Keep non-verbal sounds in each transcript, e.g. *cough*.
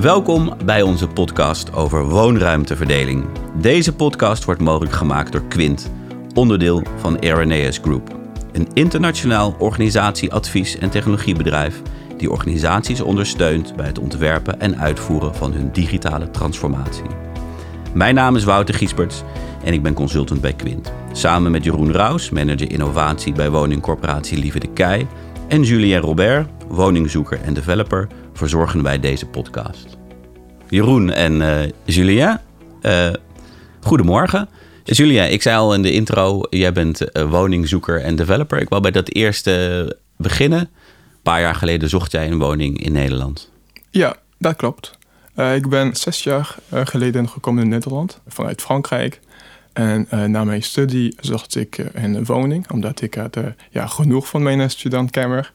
Welkom bij onze podcast over woonruimteverdeling. Deze podcast wordt mogelijk gemaakt door Quint, onderdeel van Arenaeus Group. Een internationaal organisatie, advies en technologiebedrijf die organisaties ondersteunt bij het ontwerpen en uitvoeren van hun digitale transformatie. Mijn naam is Wouter Giesberts en ik ben consultant bij Quint. Samen met Jeroen Raus, manager innovatie bij woningcorporatie Lieve de Kei, en Julien Robert, woningzoeker en developer, verzorgen wij deze podcast. Jeroen en uh, Julien, uh, goedemorgen. Julien, ik zei al in de intro, jij bent uh, woningzoeker en developer. Ik wil bij dat eerste beginnen. Een paar jaar geleden zocht jij een woning in Nederland. Ja, dat klopt. ik ben zes jaar geleden gekomen in Nederland vanuit Frankrijk. En uh, na mijn studie zocht ik uh, een woning, omdat ik had uh, ja, genoeg van mijn studentkamer.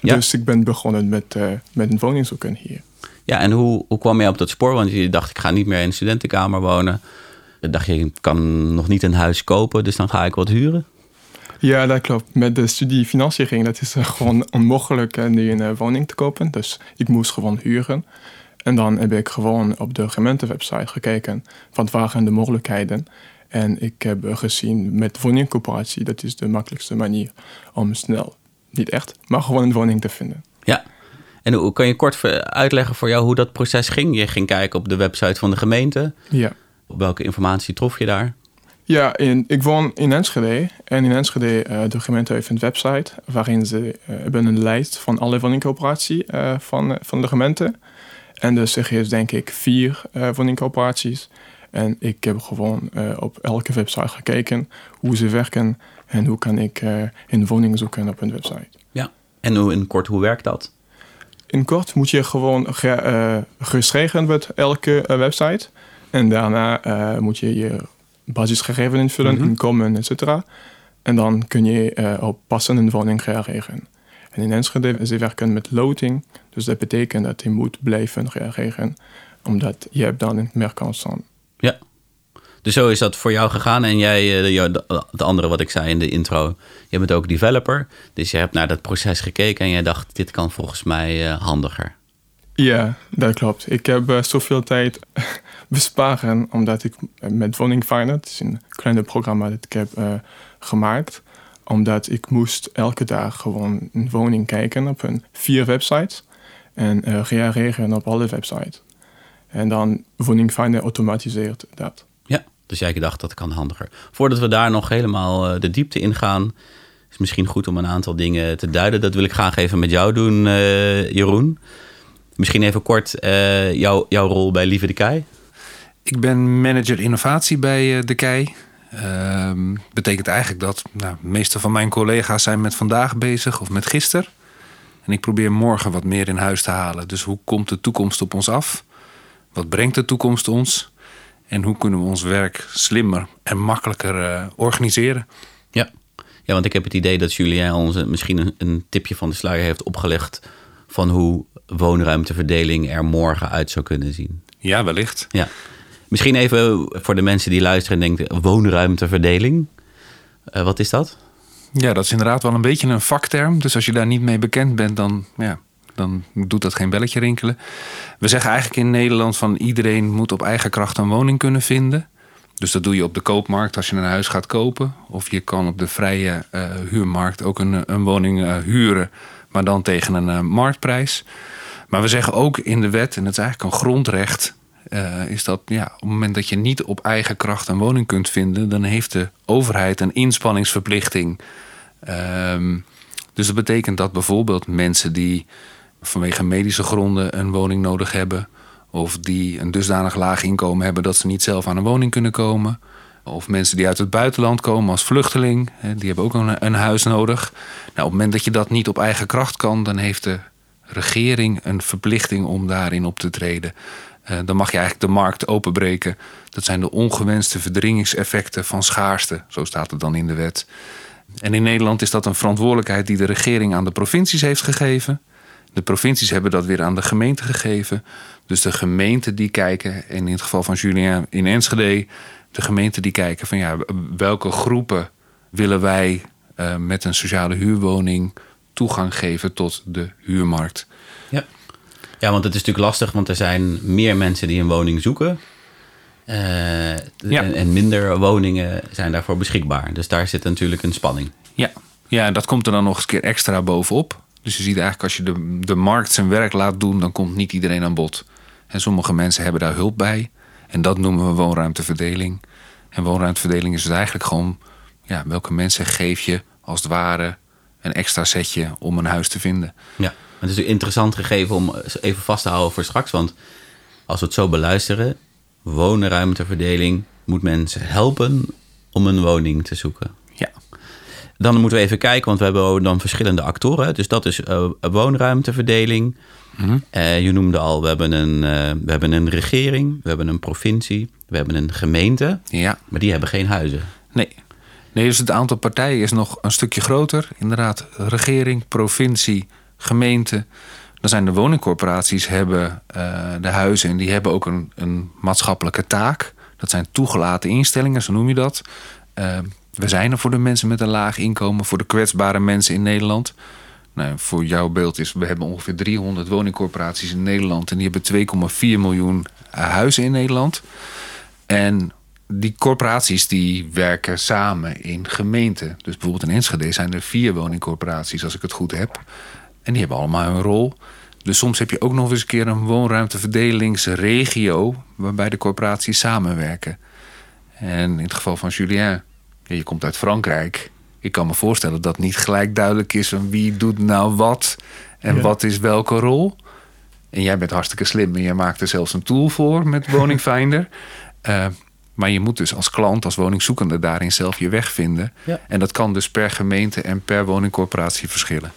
Ja. Dus ik ben begonnen met, met een woning zoeken hier. Ja, en hoe, hoe kwam je op dat spoor? Want je dacht, ik ga niet meer in een studentenkamer wonen. Dan dacht je, ik kan nog niet een huis kopen, dus dan ga ik wat huren? Ja, dat klopt. Met de studiefinanciering, dat is gewoon onmogelijk nu een woning te kopen. Dus ik moest gewoon huren. En dan heb ik gewoon op de gemeentewebsite gekeken, wat waren de mogelijkheden. En ik heb gezien met woningcoöperatie, dat is de makkelijkste manier om snel, niet echt, maar gewoon een woning te vinden. Ja, en hoe kan je kort uitleggen voor jou hoe dat proces ging? Je ging kijken op de website van de gemeente. Ja. Welke informatie trof je daar? Ja, in, ik woon in Enschede. En in Enschede, uh, de gemeente heeft een website waarin ze uh, hebben een lijst van alle woningcoöperaties uh, van, van de gemeente. En dus er is denk ik vier woningcoöperaties. En ik heb gewoon uh, op elke website gekeken hoe ze werken en hoe kan ik uh, een woning zoeken op een website. Ja, en hoe, in kort, hoe werkt dat? In kort moet je gewoon ge, uh, met elke website. En daarna moet je je basisgegevens invullen, mm -hmm. inkomen, et cetera. En dan kun je op passende woning reageren. En in Enschede, ze werken met loting. Dus dat betekent dat je moet blijven reageren. Omdat je hebt dan meer kans ja. Dus zo is dat voor jou gegaan. En jij, het andere wat ik zei in de intro, je bent ook developer. Dus je hebt naar dat proces gekeken en jij dacht, dit kan volgens mij handiger. Ja, dat klopt. Ik heb uh, zoveel tijd *laughs* besparen omdat ik met Woning is een kleine programma dat ik heb gemaakt, omdat ik moest elke dag gewoon een woning kijken op een vier websites en reageren op alle websites. En dan Woning Finder automatiseert dat. Ja, dus jij dacht dat kan handiger. Voordat we daar nog helemaal de diepte in gaan, is misschien goed om een aantal dingen te duiden. Dat wil ik graag even met jou doen, uh, Jeroen. Misschien even kort uh, jou, jouw rol bij Lieve de Kei. Ik ben manager innovatie bij De Kei. Uh, betekent eigenlijk dat nou, de meeste van mijn collega's zijn met vandaag bezig of met gisteren. En ik probeer morgen wat meer in huis te halen. Dus hoe komt de toekomst op ons af? Wat brengt de toekomst ons? En hoe kunnen we ons werk slimmer en makkelijker uh, organiseren? Ja. ja, want ik heb het idee dat Julien ons misschien een, een tipje van de sluier heeft opgelegd van hoe woonruimteverdeling er morgen uit zou kunnen zien. Ja, wellicht. Ja. Misschien even voor de mensen die luisteren en denken: woonruimteverdeling. Uh, wat is dat? Ja, dat is inderdaad wel een beetje een vakterm. Dus als je daar niet mee bekend bent, dan ja, dan doet dat geen belletje rinkelen. We zeggen eigenlijk in Nederland van iedereen moet op eigen kracht een woning kunnen vinden. Dus dat doe je op de koopmarkt als je een huis gaat kopen. Of je kan op de vrije uh, huurmarkt ook een, een woning uh, huren, maar dan tegen een uh, marktprijs. Maar we zeggen ook in de wet, en dat is eigenlijk een grondrecht, is dat ja, op het moment dat je niet op eigen kracht een woning kunt vinden, dan heeft de overheid een inspanningsverplichting. Um, dus dat betekent dat bijvoorbeeld mensen die vanwege medische gronden een woning nodig hebben. Of die een dusdanig laag inkomen hebben dat ze niet zelf aan een woning kunnen komen. Of mensen die uit het buitenland komen als vluchteling, die hebben ook een, een huis nodig. Nou, op het moment dat je dat niet op eigen kracht kan, dan heeft de regering een verplichting om daarin op te treden. Uh, dan mag je eigenlijk de markt openbreken. Dat zijn de ongewenste verdringingseffecten van schaarste, zo staat het dan in de wet. En in Nederland is dat een verantwoordelijkheid die de regering aan de provincies heeft gegeven. De provincies hebben dat weer aan de gemeente gegeven. Dus de gemeenten die kijken, en in het geval van Julien in Enschede, de gemeenten die kijken van ja, welke groepen willen wij uh, met een sociale huurwoning toegang geven tot de huurmarkt. Ja. Ja, want het is natuurlijk lastig, want er zijn meer mensen die een woning zoeken. Eh, en, en minder woningen zijn daarvoor beschikbaar. Dus daar zit natuurlijk een spanning. Ja, ja en dat komt er dan nog eens een keer extra bovenop. Dus je ziet eigenlijk als je de, de markt zijn werk laat doen, dan komt niet iedereen aan bod. En sommige mensen hebben daar hulp bij. En dat noemen we woonruimteverdeling. En woonruimteverdeling is dus eigenlijk gewoon... Ja, welke mensen geef je als het ware een extra setje om een huis te vinden. Ja, het is een interessant gegeven om even vast te houden voor straks. Want als we het zo beluisteren... woonruimteverdeling moet mensen helpen om een woning te zoeken. Ja. Dan moeten we even kijken, want we hebben dan verschillende actoren. Dus dat is uh, woonruimteverdeling. Mm je noemde al, we hebben, een, uh, we hebben een regering, we hebben een provincie, we hebben een gemeente. Ja. Maar die hebben geen huizen. Nee. Nee, dus het aantal partijen is nog een stukje groter. Inderdaad, regering, provincie, gemeente. Dan zijn de woningcorporaties hebben de huizen en die hebben ook een, een maatschappelijke taak. Dat zijn toegelaten instellingen, zo noem je dat. Uh, we zijn er voor de mensen met een laag inkomen, voor de kwetsbare mensen in Nederland. Nou, voor jouw beeld is, we hebben ongeveer 300 woningcorporaties in Nederland. En die hebben 2,4 miljoen huizen in Nederland. En die corporaties die werken samen in gemeenten. Dus bijvoorbeeld in Enschede zijn er vier woningcorporaties, als ik het goed heb. En die hebben allemaal een rol. Dus soms heb je ook nog eens een keer een woonruimteverdelingsregio... waarbij de corporaties samenwerken. En in het geval van Julien, je komt uit Frankrijk. Ik kan me voorstellen dat niet gelijk duidelijk is... van wie doet nou wat en ja. wat is welke rol. En jij bent hartstikke slim en je maakt er zelfs een tool voor met *laughs* Woningfinder... uh, maar je moet dus als klant, als woningzoekende daarin zelf je weg vinden. Ja. En dat kan dus per gemeente en per woningcorporatie verschillen.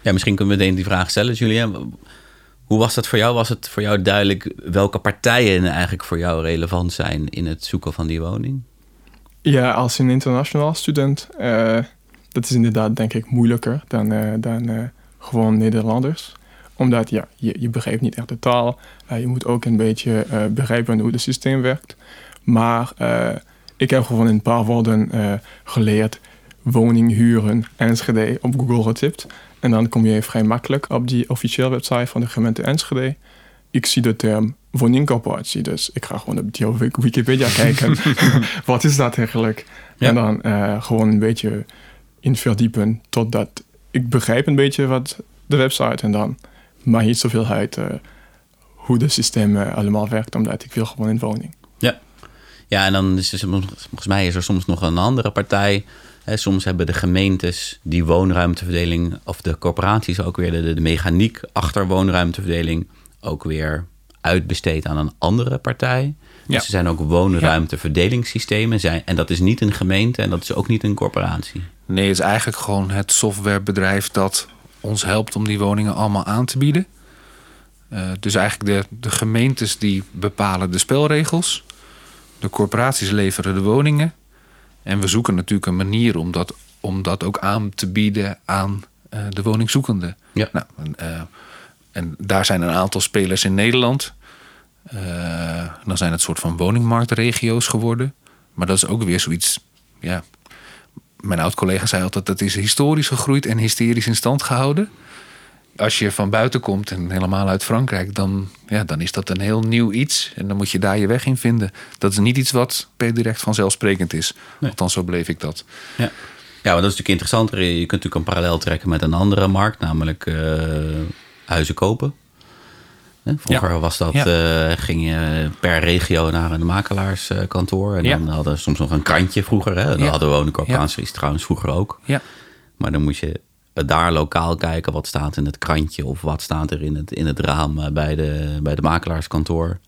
Ja, misschien kunnen we meteen die vraag stellen, Julien. Hoe was dat voor jou? Was het voor jou duidelijk welke partijen eigenlijk voor jou relevant zijn in het zoeken van die woning? Ja, als een internationaal student, uh, dat is inderdaad denk ik moeilijker dan, uh, dan uh, gewoon Nederlanders. Omdat ja, je, je begrijpt niet echt de taal. je moet ook een beetje begrijpen hoe het systeem werkt. Maar ik heb gewoon een paar woorden geleerd. Woning huren, Enschede, op Google getipt. En dan kom je vrij makkelijk op die officiële website van de gemeente Enschede. Ik zie de term woningcorporatie, dus ik ga gewoon op die Wikipedia *laughs* kijken. *laughs* Wat is dat eigenlijk? Ja. En dan uh, gewoon een beetje in verdiepen totdat ik begrijp een beetje wat de website en dan maakt niet zoveel uit hoe de systeem allemaal werkt, omdat ik wil gewoon een woning. Ja. Ja, en dan is er, volgens mij is er soms nog een andere partij. Hè, soms hebben de gemeentes die woonruimteverdeling, of de corporaties ook weer de, de mechaniek achter woonruimteverdeling ook weer uitbesteed aan een andere partij. Dus Ja. er zijn ook woonruimteverdelingssystemen. Zijn, en dat is niet een gemeente en dat is ook niet een corporatie. Nee, het is eigenlijk gewoon het softwarebedrijf dat ons helpt om die woningen allemaal aan te bieden. Uh, dus eigenlijk de, de gemeentes die bepalen de spelregels. De corporaties leveren de woningen. En we zoeken natuurlijk een manier om dat, om dat ook aan te bieden aan uh, de woningzoekenden. Ja. Nou, uh, en daar zijn een aantal spelers in Nederland. Uh, dan zijn het soort van woningmarktregio's geworden. Maar dat is ook weer zoiets. Ja, mijn oud-collega zei altijd: dat is historisch gegroeid en hysterisch in stand gehouden. Als je van buiten komt en helemaal uit Frankrijk, dan, ja, dan is dat een heel nieuw iets. En dan moet je daar je weg in vinden. Dat is niet iets wat per direct vanzelfsprekend is. Nee. Althans, zo beleef ik dat. Ja. ja, maar dat is natuurlijk interessanter. Je kunt natuurlijk een parallel trekken met een andere markt, namelijk uh, huizen kopen. Vroeger ja. was dat, ja. uh, ging je per regio naar een makelaarskantoor. En Ja. dan hadden we soms nog een krantje vroeger. Hè? Dan Ja. hadden woningcorporaties trouwens vroeger ook. Ja. Maar dan moet je daar lokaal kijken wat staat in het krantje of wat staat er in het, in het raam eh, bij de, bij de makelaarskantoor.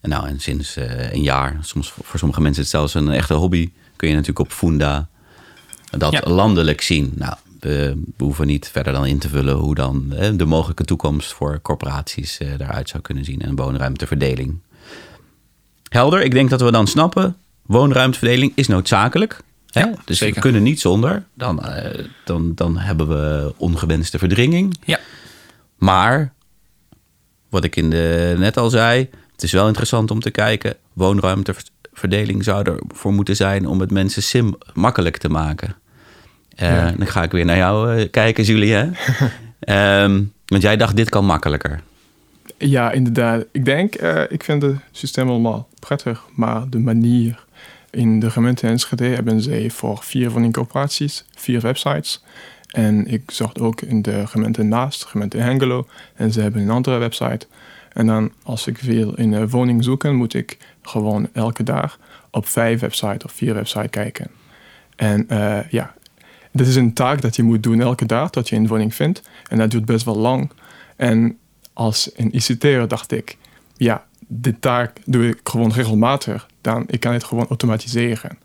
En nou, en sinds uh, een jaar, soms voor sommige mensen is het zelfs een echte hobby, kun je natuurlijk op Funda dat Ja. landelijk zien. Nou, we, we hoeven niet verder dan in te vullen hoe dan de mogelijke toekomst voor corporaties eh, daaruit zou kunnen zien en woonruimteverdeling. Helder, ik denk dat we dan snappen, woonruimteverdeling is noodzakelijk. Ja, dus zeker. we kunnen niet zonder. Dan, eh, dan, dan hebben we ongewenste verdringing. Ja. Maar, wat ik in de, net al zei, het is wel interessant om te kijken. Woonruimteverdeling zou ervoor moeten zijn om het mensen sim makkelijk te maken. Eh, Ja. Dan ga ik weer naar jou eh, kijken, Julien. *laughs* Ehm, want jij dacht, dit kan makkelijker. Ja, inderdaad. Ik denk, uh, ik vind het systeem allemaal prettig, maar de manier in de gemeente Enschede hebben zij voor vier van die corporaties vier websites. En ik zocht ook in de gemeente naast, de gemeente Hengelo, en ze hebben een andere website. En dan als ik wil in een woning zoeken, moet ik gewoon elke dag op vijf websites of vier websites kijken. En uh, ja, dit is een taak dat je moet doen elke dag, dat je een woning vindt. En dat duurt best wel lang. En als een ICT'er dacht ik, ja, dit taak doe ik gewoon regelmatig. Dan ik kan het gewoon automatiseren.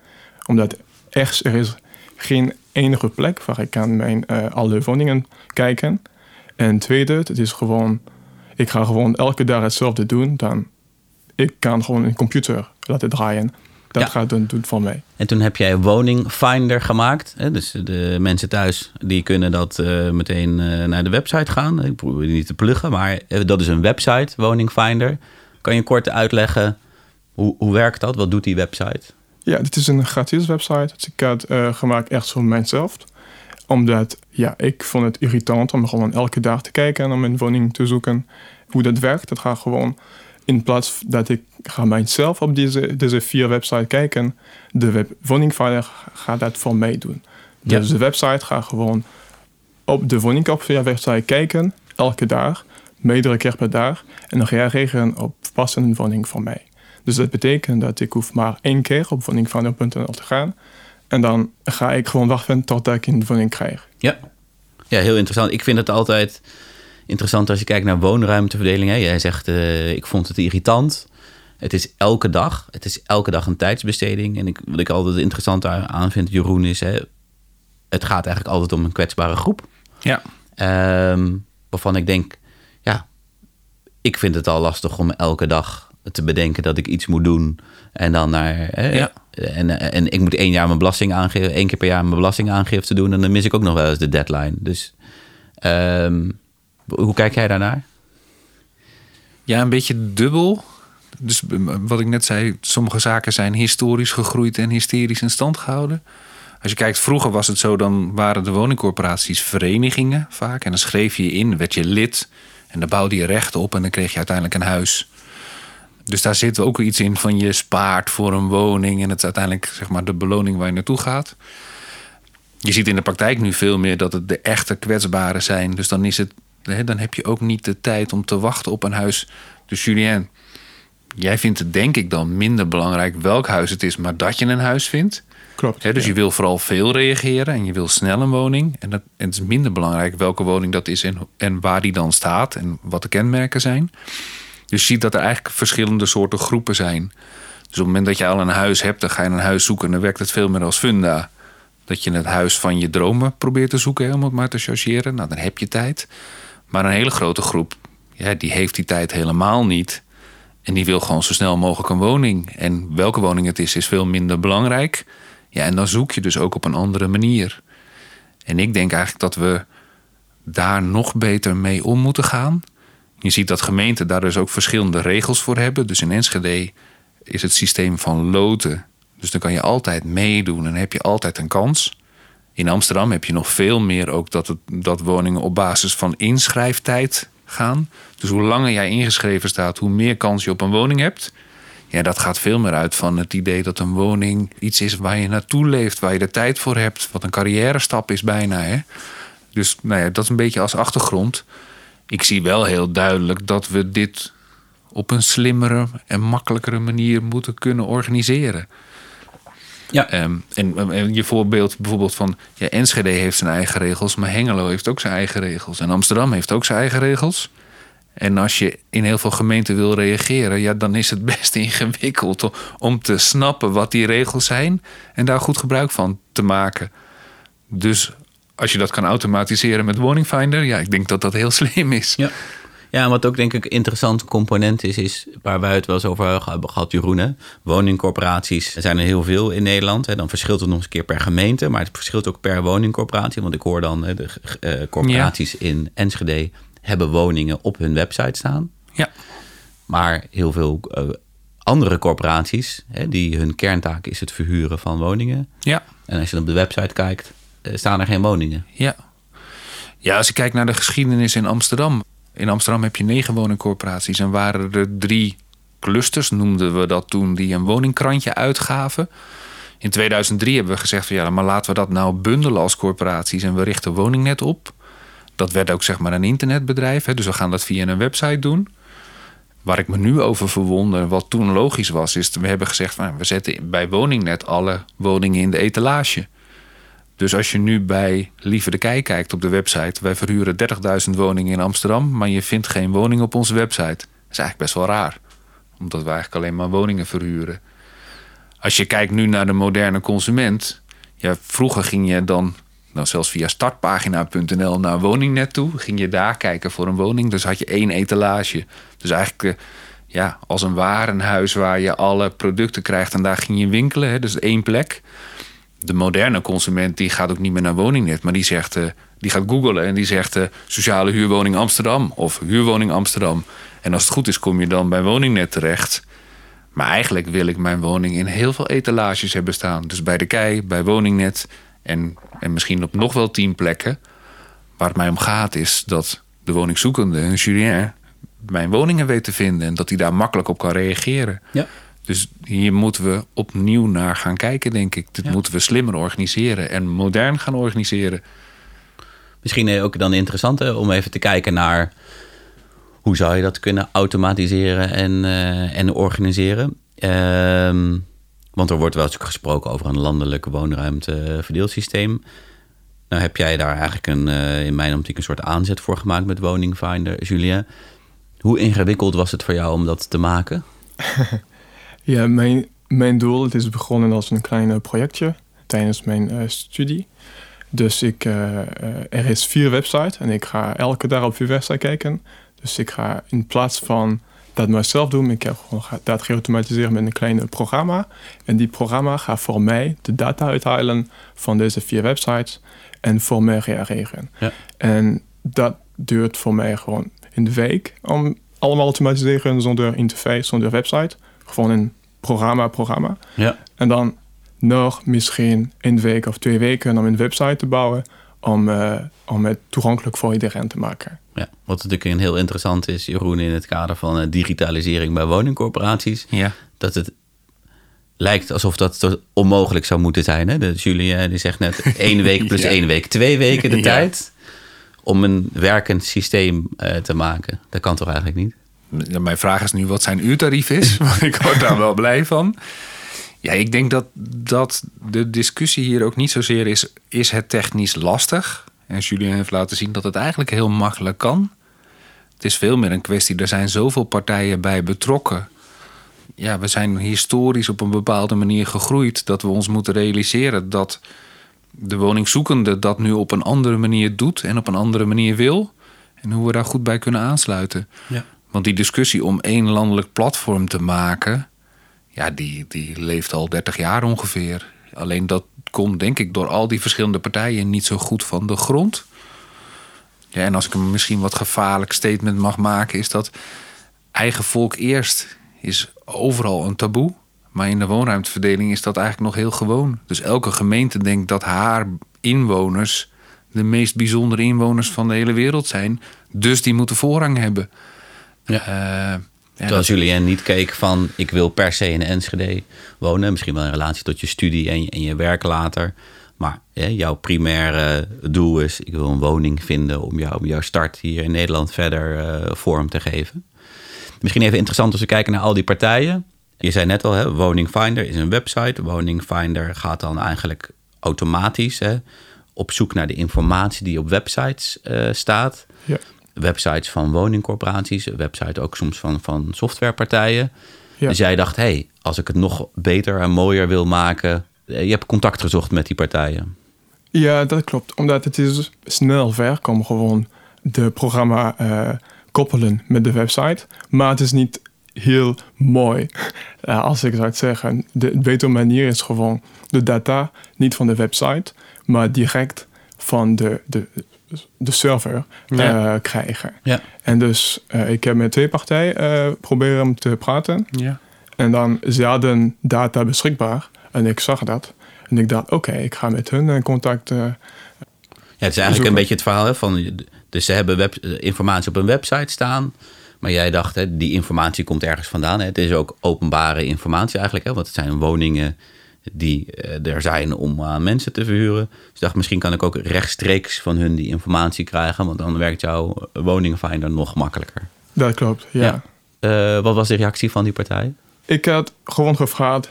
Omdat echt, er is geen enige plek waar ik kan mijn uh, alle woningen kijken. En tweede, het is gewoon, ik ga gewoon elke dag hetzelfde doen. Dan ik kan gewoon een computer laten draaien. Dat ja. gaat het doen voor mij. En toen heb jij Woning Finder gemaakt. Hè? Dus de mensen thuis die kunnen dat uh, meteen uh, naar de website gaan. Ik probeer niet te pluggen, maar dat is een website, Woning Finder. Kan je kort uitleggen hoe, hoe werkt dat? Wat doet die website? Ja, dit is een gratis website. Dus ik had uh, gemaakt echt voor mijzelf. Omdat ja, ik vond het irritant om gewoon elke dag te kijken en om een woning te zoeken. Hoe dat werkt, dat gaat gewoon in plaats dat ik ga mijzelf op deze, deze vier websites kijken, de web, woningvaarder gaat dat voor mij doen. Dus de website gaat gewoon op de woningopvia website kijken, elke dag, meerdere keer per dag, en dan reageren op passende woning voor mij. Dus dat betekent dat ik hoef maar één keer op woningvaarder.nl te gaan. En dan ga ik gewoon wachten totdat ik een woning krijg. Ja. ja, heel interessant. Ik vind het altijd interessant als je kijkt naar woonruimteverdeling. Hè. Jij zegt, uh, ik vond het irritant. Het is elke dag. Het is elke dag een tijdsbesteding. En ik, wat ik altijd interessant aan vind, Jeroen, is... Hè, het gaat eigenlijk altijd om een kwetsbare groep. Ja. Um, waarvan ik denk, ja, ik vind het al lastig om elke dag te bedenken dat ik iets moet doen. En dan naar. Hè, ja. en, en ik moet één jaar mijn belasting aangeven, één keer per jaar mijn belastingaangifte doen. En dan mis ik ook nog wel eens de deadline. Dus um, hoe kijk jij daarnaar? Ja, een beetje dubbel. Dus wat ik net zei, sommige zaken zijn historisch gegroeid en hysterisch in stand gehouden. Als je kijkt, vroeger was het zo, dan waren de woningcorporaties verenigingen vaak. En dan schreef je in, werd je lid en dan bouwde je rechten op en dan kreeg je uiteindelijk een huis. Dus daar zit ook iets in van je spaart voor een woning en het is uiteindelijk zeg maar, de beloning waar je naartoe gaat. Je ziet in de praktijk nu veel meer dat het de echte kwetsbaren zijn. Dus dan is het dan heb je ook niet de tijd om te wachten op een huis. Dus Julien, jij vindt het denk ik dan minder belangrijk welk huis het is, maar dat je een huis vindt. Klopt. dus je wil vooral veel reageren en je wil snel een woning. En, dat, en het is minder belangrijk welke woning dat is en, en waar die dan staat en wat de kenmerken zijn. Dus je ziet dat er eigenlijk verschillende soorten groepen zijn. Dus op het moment dat je al een huis hebt, dan ga je een huis zoeken. Dan werkt het veel meer als funda. Dat je het huis van je dromen probeert te zoeken, om het maar te chargeren. Nou, dan heb je tijd. Maar een hele grote groep, ja, die heeft die tijd helemaal niet. En die wil gewoon zo snel mogelijk een woning. En welke woning het is, is veel minder belangrijk. Ja, en dan zoek je dus ook op een andere manier. En ik denk eigenlijk dat we daar nog beter mee om moeten gaan. Je ziet dat gemeenten daar dus ook verschillende regels voor hebben. Dus in Enschede is het systeem van loten. Dus dan kan je altijd meedoen en heb je altijd een kans. In Amsterdam heb je nog veel meer ook dat, het, dat woningen op basis van inschrijftijd gaan. Dus hoe langer jij ingeschreven staat, hoe meer kans je op een woning hebt. Ja, dat gaat veel meer uit van het idee dat een woning iets is waar je naartoe leeft, waar je de tijd voor hebt, wat een carrière stap is bijna. Hè? Dus nou ja, dat is een beetje als achtergrond. Ik zie wel heel duidelijk dat we dit op een slimmere en makkelijkere manier moeten kunnen organiseren. Ja. Ehm, en, en, je voorbeeld bijvoorbeeld van ja, Enschede heeft zijn eigen regels, maar Hengelo heeft ook zijn eigen regels. En Amsterdam heeft ook zijn eigen regels. En als je in heel veel gemeenten wil reageren, ja, dan is het *laughs* best ingewikkeld om te snappen wat die regels zijn en daar goed gebruik van te maken. Dus als je dat kan automatiseren met Woningfinder, ja, ik denk dat dat heel *laughs* slim is. Ja. Ja, en wat ook denk ik een interessant component is, is waar wij het wel eens over hebben gehad, Jeroen. Woningcorporaties zijn er heel veel in Nederland. Hè. Dan verschilt het nog eens een keer per gemeente, maar het verschilt ook per woningcorporatie. Want ik hoor dan hè, de uh, corporaties in Enschede hebben woningen op hun website staan. Ja. Maar heel veel uh, andere corporaties, hè, die hun kerntaak is het verhuren van woningen. Ja. En als je op de website kijkt, uh, staan er geen woningen. Ja. Ja, als ik kijk naar de geschiedenis in Amsterdam In Amsterdam heb je negen woningcorporaties en waren er drie clusters, noemden we dat toen, die een woningkrantje uitgaven. In 2003 hebben we gezegd van ja, maar laten we dat nou bundelen als corporaties en we richten woningnet op. Dat werd ook zeg maar een internetbedrijf, hè, dus we gaan dat via een website doen. Waar ik me nu over verwonder, wat toen logisch was, is we hebben gezegd van we zetten bij woningnet alle woningen in de etalage. Dus als je nu bij Lieve de Kei kijkt op de website, wij verhuren 30.000 woningen in Amsterdam, maar je vindt geen woning op onze website. Dat is eigenlijk best wel raar, omdat we eigenlijk alleen maar woningen verhuren. Als je kijkt nu naar de moderne consument, ja, vroeger ging je dan nou, zelfs via startpagina.nl naar woningnet toe, ging je daar kijken voor een woning, dus had je één etalage. Dus eigenlijk eh, ja, als een warenhuis waar je alle producten krijgt en daar ging je winkelen, hè, dus één plek de moderne consument die gaat ook niet meer naar woningnet, maar die zegt, uh, die gaat googlen en die zegt uh, sociale huurwoning Amsterdam of huurwoning Amsterdam. En als het goed is, kom je dan bij woningnet terecht. Maar eigenlijk wil ik mijn woning in heel veel etalages hebben staan. Dus bij de kei, bij woningnet en, en misschien op nog wel tien plekken. Waar het mij om gaat is dat de woningzoekende, een Julien, mijn woningen weet te vinden en dat hij daar makkelijk op kan reageren. Ja. Dus hier moeten we opnieuw naar gaan kijken, denk ik. Dit moeten we slimmer organiseren en modern gaan organiseren. Misschien ook dan interessant om even te kijken naar hoe zou je dat kunnen automatiseren en, uh, en organiseren. Ehm, want er wordt wel eens gesproken over een landelijk woonruimteverdeelsysteem. Nou heb jij daar eigenlijk een, uh, in mijn optiek een soort aanzet voor gemaakt met Woningfinder, Julien. Hoe ingewikkeld was het voor jou om dat te maken? *laughs* Ja, mijn, mijn doel het is begonnen als een klein projectje tijdens mijn uh, studie. Dus ik, uh, er is vier websites en ik ga elke dag op vier websites kijken. Dus ik ga in plaats van dat mezelf doen, ik heb gewoon dat geautomatiseerd met een klein programma. En die programma gaat voor mij de data uithalen van deze vier websites en voor mij reageren. Ja. En dat duurt voor mij gewoon in de week om allemaal te automatiseren zonder interface, zonder website. Gewoon een programma, programma. Ja. En dan nog misschien een week of twee weken om een website te bouwen om, uh, om het toegankelijk voor iedereen te maken. Ja, wat natuurlijk een heel interessant is, Jeroen, in het kader van uh, digitalisering bij woningcorporaties. Ja. Dat het lijkt alsof dat onmogelijk zou moeten zijn. Hè? De Julie die zegt net *laughs* één week plus één week, twee weken de tijd om een werkend systeem uh, te maken. Dat kan toch eigenlijk niet? Mijn vraag is nu wat zijn uurtarief is. *laughs* Want ik word daar wel blij van. Ja, ik denk dat, dat de discussie hier ook niet zozeer is... is het technisch lastig? En Julien heeft laten zien dat het eigenlijk heel makkelijk kan. Het is veel meer een kwestie... er zijn zoveel partijen bij betrokken. Ja, we zijn historisch op een bepaalde manier gegroeid... dat we ons moeten realiseren dat de woningzoekende dat nu op een andere manier doet... en op een andere manier wil... En hoe we daar goed bij kunnen aansluiten. Ja. Want die discussie om één landelijk platform te maken, ja, die, die leeft al 30 jaar ongeveer. Alleen dat komt, denk ik, door al die verschillende partijen niet zo goed van de grond. Ja, en als ik een misschien wat gevaarlijk statement mag maken, is dat eigen volk eerst is overal een taboe. Maar in de woonruimteverdeling is dat eigenlijk nog heel gewoon. Dus elke gemeente denkt dat haar inwoners de meest bijzondere inwoners van de hele wereld zijn. Dus die moeten voorrang hebben. Ja. Uh, ja, Terwijl Julien niet keek van ik wil per se in Enschede wonen. Misschien wel in relatie tot je studie en je, en je werk later. Maar jouw primaire doel is ik wil een woning vinden om, jou, om jouw start hier in Nederland verder uh, vorm te geven. Misschien even interessant als we kijken naar al die partijen. Je zei net al, hè, Woningfinder is een website. Woningfinder gaat dan eigenlijk automatisch hè, op zoek naar de informatie die op websites uh, staat. Ja websites van woningcorporaties, websites ook soms van, van softwarepartijen. Dus jij dacht, hé, hey, als ik het nog beter en mooier wil maken, eh, je hebt contact gezocht met die partijen. Ja, dat klopt. Omdat het is snel werk om gewoon de programma uh, koppelen met de website. Maar het is niet heel mooi, uh, *laughs* als ik zou zeggen. De betere manier is gewoon de data, niet van de website, maar direct van de, de de server ja. uh, krijgen. Ja. En dus uh, ik heb met twee partijen uh, proberen te praten. Ja. En dan ze hadden data beschikbaar. En ik zag dat. En ik dacht, oké, okay, ik ga met hun in contact. het is eigenlijk zoeken. een beetje het verhaal hè, van... Dus ze hebben web, informatie op een website staan... Maar jij dacht, hè, die informatie komt ergens vandaan. Hè? Het is ook openbare informatie eigenlijk. Hè? Want het zijn woningen die eh, er zijn om aan mensen te verhuren. Dus ik dacht, misschien kan ik ook rechtstreeks van hun die informatie krijgen. Want dan werkt jouw woningfinder nog makkelijker. Dat klopt, ja. Eh, wat was de reactie van die partij? Ik had gewoon gevraagd.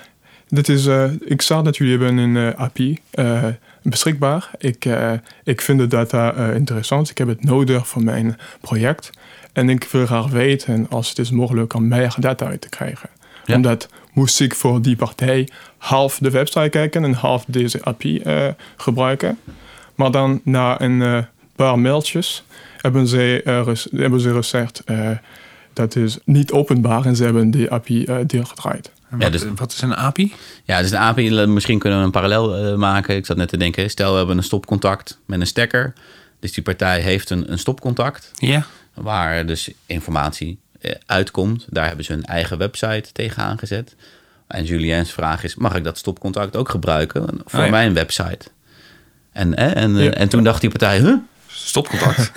Dit is, eh, ik zag dat jullie hebben een eh, API eh, beschikbaar. Ik, eh, ik vind de data eh, interessant. Ik heb het nodig voor mijn project. En ik wil graag weten als het is mogelijk om meer data uit te krijgen. Ja. Omdat moest ik voor die partij half de website kijken en half deze API eh, gebruiken. Maar dan na een eh, paar mailtjes hebben ze, eh, hebben ze gezegd eh, dat is niet openbaar en ze hebben die API eh deelgedraaid. En Ja, wat, dus- wat is een API? Ja, dus de API, misschien kunnen we een parallel maken. Ik zat net te denken, stel we hebben een stopcontact met een stekker. Dus die partij heeft een, een stopcontact Ja. waar dus informatie uitkomt. Daar hebben ze hun eigen website tegenaan gezet. En Julien's vraag is, mag ik dat stopcontact ook gebruiken voor Oh ja. mijn website? En, eh, en, eh, Ja. en toen dacht die partij, huh, Stopcontact.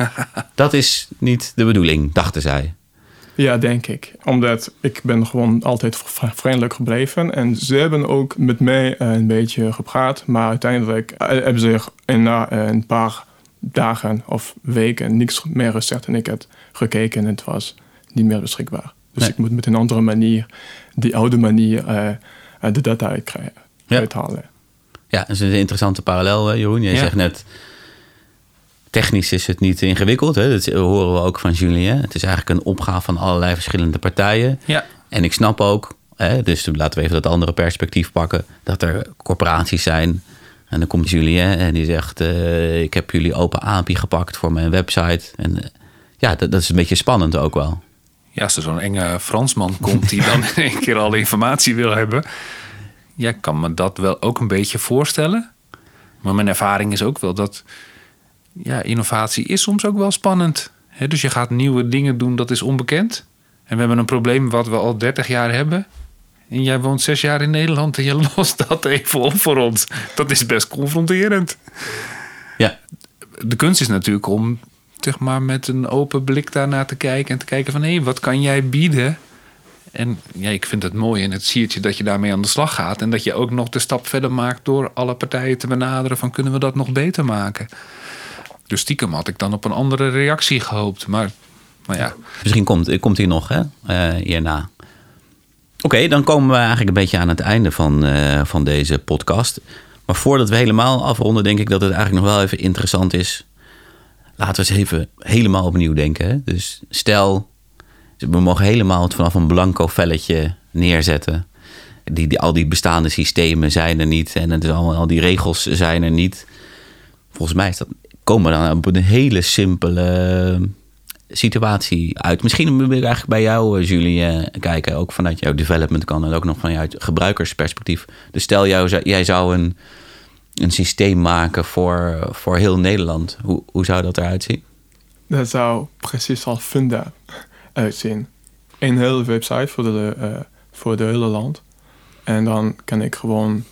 *laughs* dat is niet de bedoeling, dachten zij. Ja, denk ik. Omdat ik ben gewoon altijd vriendelijk gebleven. En ze hebben ook met mij eh, een beetje gepraat. Maar uiteindelijk eh, hebben ze na eh, een paar dagen of weken niks meer gezegd. En ik heb gekeken en het was niet meer beschikbaar. Dus Nee. ik moet met een andere manier, die oude manier, eh, eh, de data uitkrijgen, Ja. uithalen. Ja, dat is een interessante parallel, hè, Jeroen. Jij Ja. zegt net, technisch is het niet ingewikkeld. Hè? Dat horen we ook van Julien. Het is eigenlijk een opgave van allerlei verschillende partijen. ja. En ik snap ook, hè, dus laten we even dat andere perspectief pakken, dat er corporaties zijn. En dan komt Julien en die zegt, eh, ik heb jullie open API gepakt voor mijn website. En ja, dat, dat is een beetje spannend ook wel. Ja, als er zo'n enge Fransman komt die dan *laughs* in één keer alle informatie wil hebben. Ja, ik kan me dat wel ook een beetje voorstellen. Maar mijn ervaring is ook wel dat ja, innovatie is soms ook wel spannend. Dus je gaat nieuwe dingen doen, dat is onbekend. En we hebben een probleem wat we al 30 jaar hebben. En jij woont zes jaar in Nederland en je *laughs* lost dat even op voor ons. Dat is best confronterend. Ja, De kunst is natuurlijk om zeg maar, met een open blik daarnaar te kijken en te kijken van hé, wat kan jij bieden? En ja, ik vind het mooi en het siertje dat je daarmee aan de slag gaat. En dat je ook nog de stap verder maakt door alle partijen te benaderen van kunnen we dat nog beter maken? Dus stiekem had ik dan op een andere reactie gehoopt. Maar, maar ja, Misschien komt, komt hij nog hè, eh, hierna. Oké, dan komen we eigenlijk een beetje aan het einde van, eh, van deze podcast. Maar voordat we helemaal afronden, denk ik dat het eigenlijk nog wel even interessant is. Laten we eens even helemaal opnieuw denken. Dus stel, we mogen helemaal het vanaf een blanco velletje neerzetten. Die, al die bestaande systemen zijn er niet en al die regels zijn er niet. Volgens mij is dat, komen we dan op een hele simpele situatie uit. Misschien wil ik eigenlijk bij jou, eh, Julie, eh, kijken. Ook vanuit jouw development kan en ook nog vanuit gebruikersperspectief. Dus stel, jou, jij zou een, een systeem maken voor, voor heel Nederland. Hoe, hoe zou dat eruit zien? Dat zou precies als Funda uitzien. Een hele website voor de, eh, voor de hele land. En dan kan ik gewoon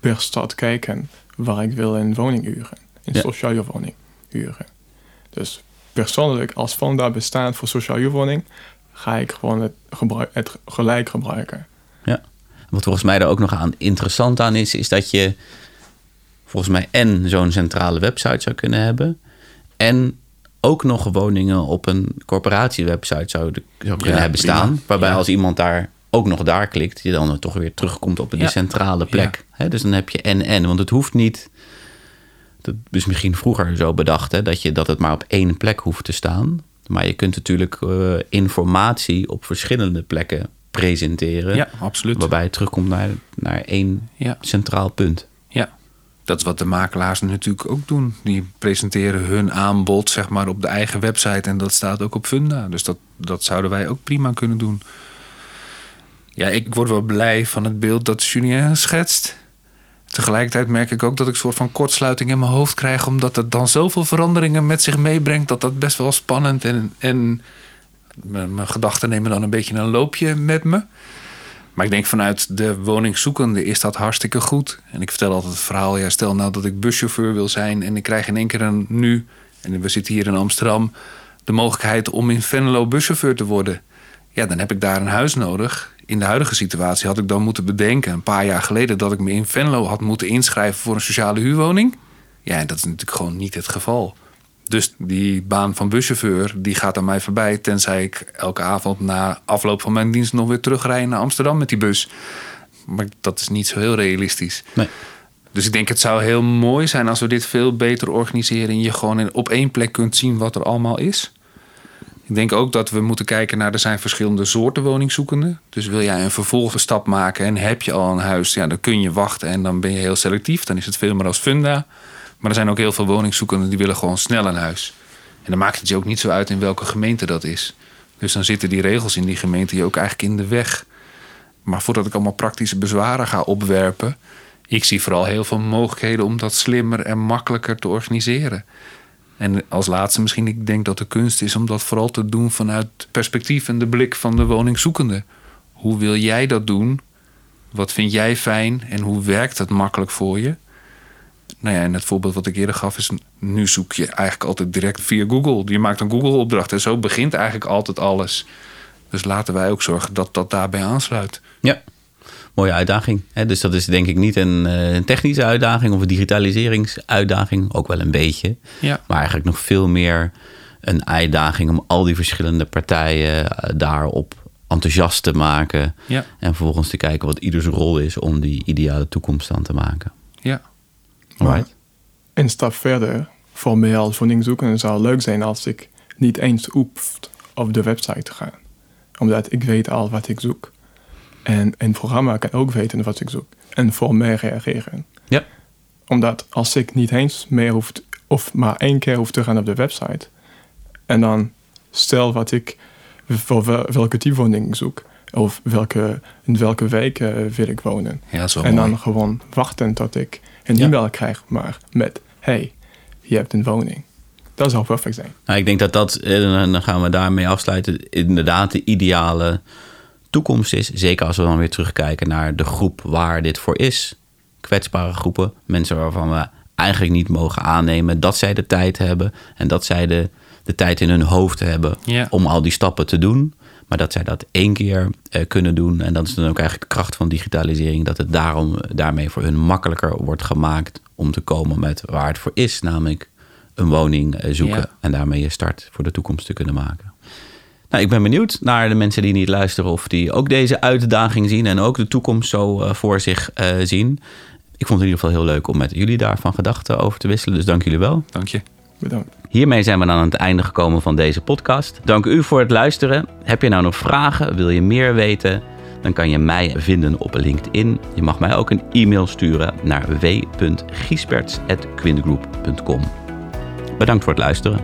per stad kijken waar ik wil een woning huren. Een Ja. sociale woning huren. Dus persoonlijk, als Funda bestaat voor sociale huurwoning, ga ik gewoon het, gebruik, het gelijk gebruiken. Ja. Wat volgens mij er ook nog aan interessant aan is, is dat je volgens mij en zo'n centrale website zou kunnen hebben. En ook nog woningen op een corporatiewebsite zou, zou kunnen Ja, hebben prima. staan. Waarbij Ja. als iemand daar ook nog daar klikt, je dan toch weer terugkomt op die Ja. centrale plek. Dus dan heb je en en. Want het hoeft niet. Dat is misschien vroeger zo bedacht, hè, dat, je, dat het maar op één plek hoeft te staan. Maar je kunt natuurlijk eh, informatie op verschillende plekken presenteren. ja absoluut. Waarbij je terugkomt naar, naar één Ja. centraal punt. Dat is wat de makelaars natuurlijk ook doen. Die presenteren hun aanbod zeg maar, op de eigen website en dat staat ook op Funda. Dus dat, dat zouden wij ook prima kunnen doen. Ja, ik word wel blij van het beeld dat Julien schetst. Tegelijkertijd merk ik ook dat ik een soort van kortsluiting in mijn hoofd krijg, omdat het dan zoveel veranderingen met zich meebrengt dat dat best wel spannend en, en mijn gedachten nemen dan een beetje een loopje met me. Maar ik denk vanuit de woningzoekende is dat hartstikke goed. En ik vertel altijd het verhaal, ja, stel nou dat ik buschauffeur wil zijn en ik krijg in één keer een nu, en we zitten hier in Amsterdam, de mogelijkheid om in Venlo buschauffeur te worden. Ja, dan heb ik daar een huis nodig. In de huidige situatie had ik dan moeten bedenken, een paar jaar geleden, dat ik me in Venlo had moeten inschrijven voor een sociale huurwoning. Ja, en dat is natuurlijk gewoon niet het geval. Dus die baan van buschauffeur, die gaat aan mij voorbij... tenzij ik elke avond na afloop van mijn dienst nog weer terugrij naar Amsterdam met die bus. Maar dat is niet zo heel realistisch. Nee. Dus ik denk het zou heel mooi zijn als we dit veel beter organiseren... en je gewoon op één plek kunt zien wat er allemaal is. Ik denk ook dat we moeten kijken naar... er zijn verschillende soorten woningzoekenden. Dus wil jij een vervolgstap maken en heb je al een huis... Ja, dan kun je wachten en dan ben je heel selectief. Dan is het veel meer als funda... Maar er zijn ook heel veel woningzoekenden die willen gewoon snel een huis. En dan maakt het je ook niet zo uit in welke gemeente dat is. Dus dan zitten die regels in die gemeente je ook eigenlijk in de weg. Maar voordat ik allemaal praktische bezwaren ga opwerpen, ik zie vooral heel veel mogelijkheden om dat slimmer en makkelijker te organiseren. En als laatste misschien, ik denk dat de kunst is om dat vooral te doen vanuit perspectief en de blik van de woningzoekende. Hoe wil jij dat doen? Wat vind jij fijn en hoe werkt het makkelijk voor je? Nou ja, en het voorbeeld wat ik eerder gaf is... nu zoek je eigenlijk altijd direct via Google. Je maakt een Google-opdracht en zo begint eigenlijk altijd alles. Dus laten wij ook zorgen dat dat daarbij aansluit. Ja, mooie uitdaging. Dus dat is denk ik niet een, eh, een technische uitdaging of een digitaliseringsuitdaging. Ook wel een beetje. Ja. Maar eigenlijk nog veel meer een uitdaging om al die verschillende partijen eh, daarop enthousiast te maken. Ja. En vervolgens te kijken wat ieders rol is om die ideale toekomst dan te maken. Ja. Right. Een stap verder, voor mij als woningzoekende zou het leuk zijn als ik niet eens hoeft op de website te gaan. Omdat ik weet al wat ik zoek. En een programma kan ook weten wat ik zoek. En voor mij reageren. Ja. Omdat als ik niet eens meer hoeft, of maar één keer hoef te gaan op de website. En dan stel wat ik, voor wel- welke type woning ik zoek. Of welke, in welke wijk eh, wil ik wonen. Ja, zo en mooi. dan gewoon wachten tot ik een Ja. e-mail krijg, maar met: hey, je hebt een woning. Dat zou perfect zijn. Nou, ik denk dat dat, eh, en dan gaan we daarmee afsluiten, inderdaad de ideale toekomst is. Zeker als we dan weer terugkijken naar de groep waar dit voor is. Kwetsbare groepen, mensen waarvan we eigenlijk niet mogen aannemen dat zij de tijd hebben en dat zij de, de tijd in hun hoofd hebben Ja. om al die stappen te doen. Maar dat zij dat één keer eh, kunnen doen. En dat is dan ook eigenlijk de kracht van digitalisering. Dat het daarom, daarmee voor hun makkelijker wordt gemaakt om te komen met waar het voor is. Namelijk een woning eh, zoeken. Ja. En daarmee je start voor de toekomst te kunnen maken. Nou, ik ben benieuwd naar de mensen die niet luisteren of die ook deze uitdaging zien en ook de toekomst zo eh, voor zich zien. Ik vond het in ieder geval heel leuk om met jullie daarvan gedachten over te wisselen. Dus dank jullie wel. Dank je. Bedankt. Hiermee zijn we dan aan het einde gekomen van deze podcast. Dank u voor het luisteren. Heb je nou nog vragen? Wil je meer weten? Dan kan je mij vinden op LinkedIn. Je mag mij ook een e-mail sturen naar w.giesperts.quintgroup.com. Bedankt voor het luisteren.